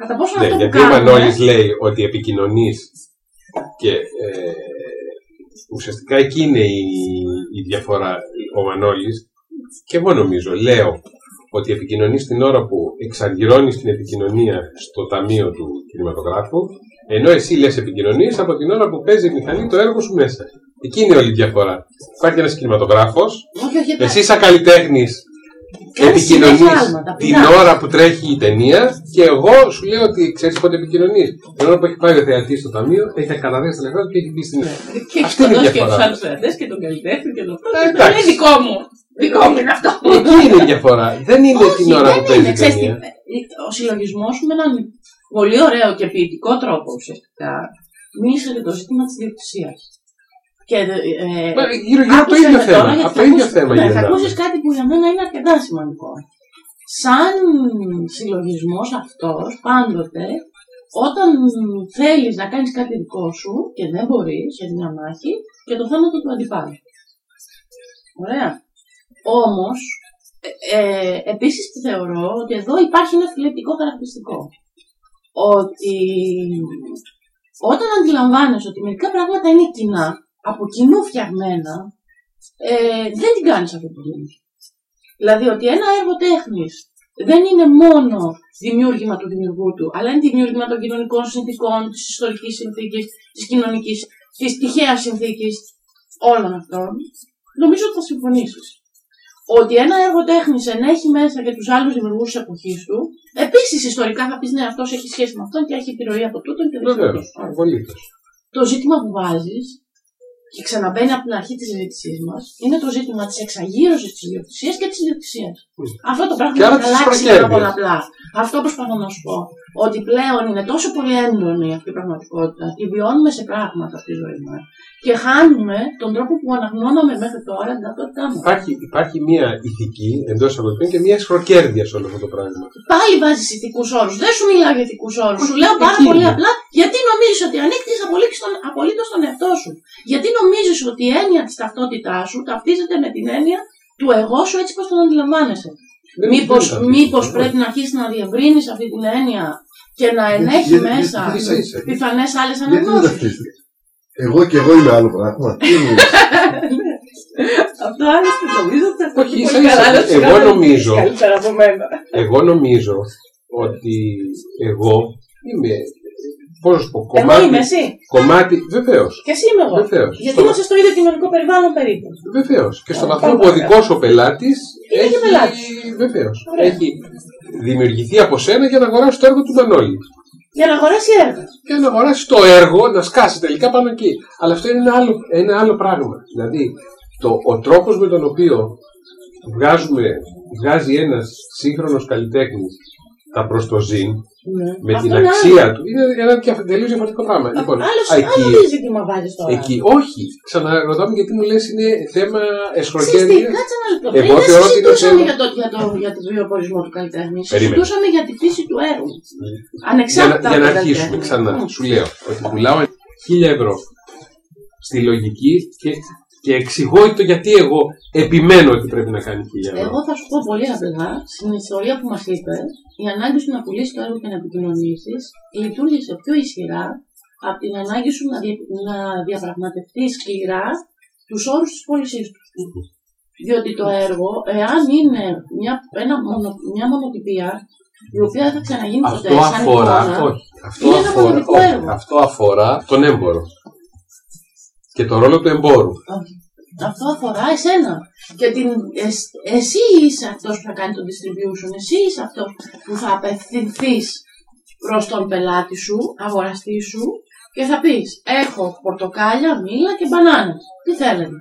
Κατά πόσο Ναι, αυτό που γιατί ο κάνουμε... Μανώλης λέει ότι επικοινωνείς και ε, ουσιαστικά εκεί είναι η, η διαφορά. Ο Μανώλης και εγώ νομίζω, λέω ότι επικοινωνείς την ώρα που εξαργυρώνει την επικοινωνία στο ταμείο του κινηματογράφου, ενώ εσύ λες επικοινωνείς από την ώρα που παίζει η μηχανή το έργο σου μέσα. Εκεί είναι όλη η διαφορά. Υπάρχει ένας κινηματογράφος, Όχι, όχι, εσύ σαν καλλιτέχνης Κάνεις επικοινωνείς συνέχεια άλματα, την πεινάς. ώρα που τρέχει η ταινία και εγώ σου λέω ότι ξέρεις πότε επικοινωνείς. Την ώρα που έχει πάει ο θεατής στο ταμείο, έχει καταδέσει τα λεφτά του και έχει μπει στην. Και έχει Αυτή είναι η σκοτώσει και διαφορά. τους άλλους θεατές και τον καλλιτέχνη και τον αυτό. Ε, Και εντάξει. Είναι δικό μου. Δικό μου είναι αυτό. Εκεί είναι η διαφορά. Δεν είναι Όχι, την ώρα δεν που παίζει είναι. η Ξέρεις τι, ταινία. ο συλλογισμός σου με έναν πολύ ωραίο και ποιητικό τρόπο ουσιαστικά μίλησε για το ζήτημα της διοκτησίας. Και, ε, Μα Γύρω γύρω από το άκουσα ίδιο με θέμα. τώρα, γιατί Από το θα ίδιο ακούσεις- θέμα ναι, Θα γυρνάμε. ακούσεις κάτι που για μένα είναι αρκετά σημαντικό. Σαν συλλογισμός αυτός, πάντοτε, όταν θέλεις να κάνεις κάτι δικό σου και δεν μπορείς σε μια μάχη, και το θάνατο του αντιπάλου. Ωραία. Όμως, ε, ε, επίσης θεωρώ ότι εδώ υπάρχει ένα φιλετικό χαρακτηριστικό. Ότι όταν αντιλαμβάνεσαι ότι μερικά πράγματα είναι κοινά, από κοινού φτιαγμένα, ε, δεν την κάνεις αυτή τη δουλειά. Δηλαδή ότι ένα έργο τέχνης δεν είναι μόνο δημιούργημα του δημιουργού του, αλλά είναι δημιούργημα των κοινωνικών συνθήκων, της ιστορικής συνθήκης, της κοινωνικής, της τυχαίας συνθήκης όλων αυτών. Νομίζω ότι θα συμφωνήσεις. Ότι ένα έργο τέχνης ενέχει μέσα και τους άλλους δημιουργούς της εποχής του, επίσης ιστορικά θα πεις ναι, αυτός έχει σχέση με αυτόν και έχει επιρροή από τούτον και δεν Βεβαίως. Απολύτως. το ζήτημα που βάζεις και ξαναμπαίνει από την αρχή της συζήτησή μας είναι το ζήτημα της εξαγείρωσης της ιδιοκτησίας και της ιδιοκτησίας. Αυτό το πράγμα Και άρα έχει της αλλάξει προκέρδειας. πάρα πολλαπλά. Αυτό προσπαθώ να σου πω. Ότι πλέον είναι τόσο πολύ έντονη αυτή η πραγματικότητα, τη βιώνουμε σε πράγματα στη ζωή μας και χάνουμε τον τρόπο που αναγνώναμε μέχρι τώρα την ταυτότητά μας. Υπάρχει, υπάρχει μια ηθική εντός εισαγωγικών και μια σχροκέρδεια σε όλο αυτό το πράγμα. Πάλι βάζεις ηθικούς όρους. Δεν σου μιλάω για ηθικούς όρους. Σου Όχι, λέω πάρα εκεί πολύ είναι. απλά γιατί νομίζεις ότι ανήκεις απολύτως στον εαυτό σου; Γιατί νομίζεις ότι η έννοια της ταυτότητάς σου ταυτίζεται με την έννοια του εγώ σου έτσι πώ τον αντιλαμβάνεσαι. Δεν- Μήπως, δεν είναι μήπως αυτό. πρέπει να αρχίσεις να διευρύνεις αυτή την έννοια και να ενέχει γιατί- μέσα γιατί- ίσα ίσα. πιθανές άλλες Γιατί δεν αναγνώσεις. ταυτίζεται; Εγώ και εγώ είμαι άλλο πράγμα. Τι εννοείς; Αυτό άλλωστε νομίζω ότι θα Όχι, πολύ ίσα ίσα. καλά να σου Εγώ κάνω νομίζω- Καλύτερα από μένα. Εγώ νομίζω ότι εγώ είμαι. Πώς να σου πω, Εγώ κομμάτι. είμαι εσύ; κομμάτι βεβαίως. Και εσύ είμαι εγώ. Βεβαίως. Γιατί Στο- είμαστε στο ίδιο κοινωνικό περιβάλλον περίπου. Βεβαίως. Και στον Ε, βαθμό πάμε που ο παρακάτω. δικό σου πελάτης Είναι και πελάτης. Βεβαίως. Ωραία. Έχει δημιουργηθεί από σένα για να αγοράσει το έργο του Μανώλη. Για να αγοράσει έργα. Και να αγοράσει το έργο να σκάσει τελικά πάνω εκεί. Αλλά αυτό είναι ένα άλλο, ένα άλλο πράγμα. Δηλαδή, το, ο τρόπος με τον οποίο βγάζουμε, βγάζει ένας σύγχρονος καλλιτέχνης τα προστοζήν με Αυτό την είναι αξία του είναι ένα τελείως διαφορετικό πράγμα. Λοιπόν, Άλλο, εκεί, άλλο τι ζήτημα βάζεις τώρα. εκεί, όχι. Ξαναρωτάμε γιατί μου λες είναι θέμα Ξέρεις τι, εσχροκέρδεια. κάτσε ένα λεπτό. Εγώ Πριν δεν θεωρώ ότι είναι συζητούσαμε θέμα- για το, για, το, για το βιοπορισμό του καλλιτέχνη. Περίμενε. Συζητούσαμε για τη φύση του έργου. Για να, Ανεξάρτητα για από να το αρχίσουμε καλλιτέχνη. ξανά, Μμ. σου λέω ότι πουλάω χίλια ευρώ στη λογική και, και εξηγώ το γιατί εγώ επιμένω ότι πρέπει να κάνει χίλια ευρώ. Εγώ θα σου πω πολύ απλά, στην ιστορία που μας είπες, η ανάγκη σου να πουλήσεις το έργο και να επικοινωνήσεις λειτουργήσε πιο ισχυρά από την ανάγκη σου να, δια, να διαπραγματευτείς σκληρά τους όρους της πώλησής του. Διότι το έργο, εάν είναι μια, ένα μονο, μια μονοτυπία, η οποία θα ξαναγίνει ποτέ Αυτό σαν αφορά, εικόνα, όχι, αυτό είναι ένα αφορά, μοναδικό όχι, έργο. αυτό αφορά τον έμπορο και το ρόλο του εμπόρου. Όχι. Αυτό αφορά εσένα. Και την, εσ- εσύ είσαι αυτός που θα κάνει το distribution. Εσύ είσαι αυτός που θα απευθυνθείς προς τον πελάτη σου, αγοραστή σου και θα πεις έχω πορτοκάλια, μήλα και μπανάνες. Τι θέλετε.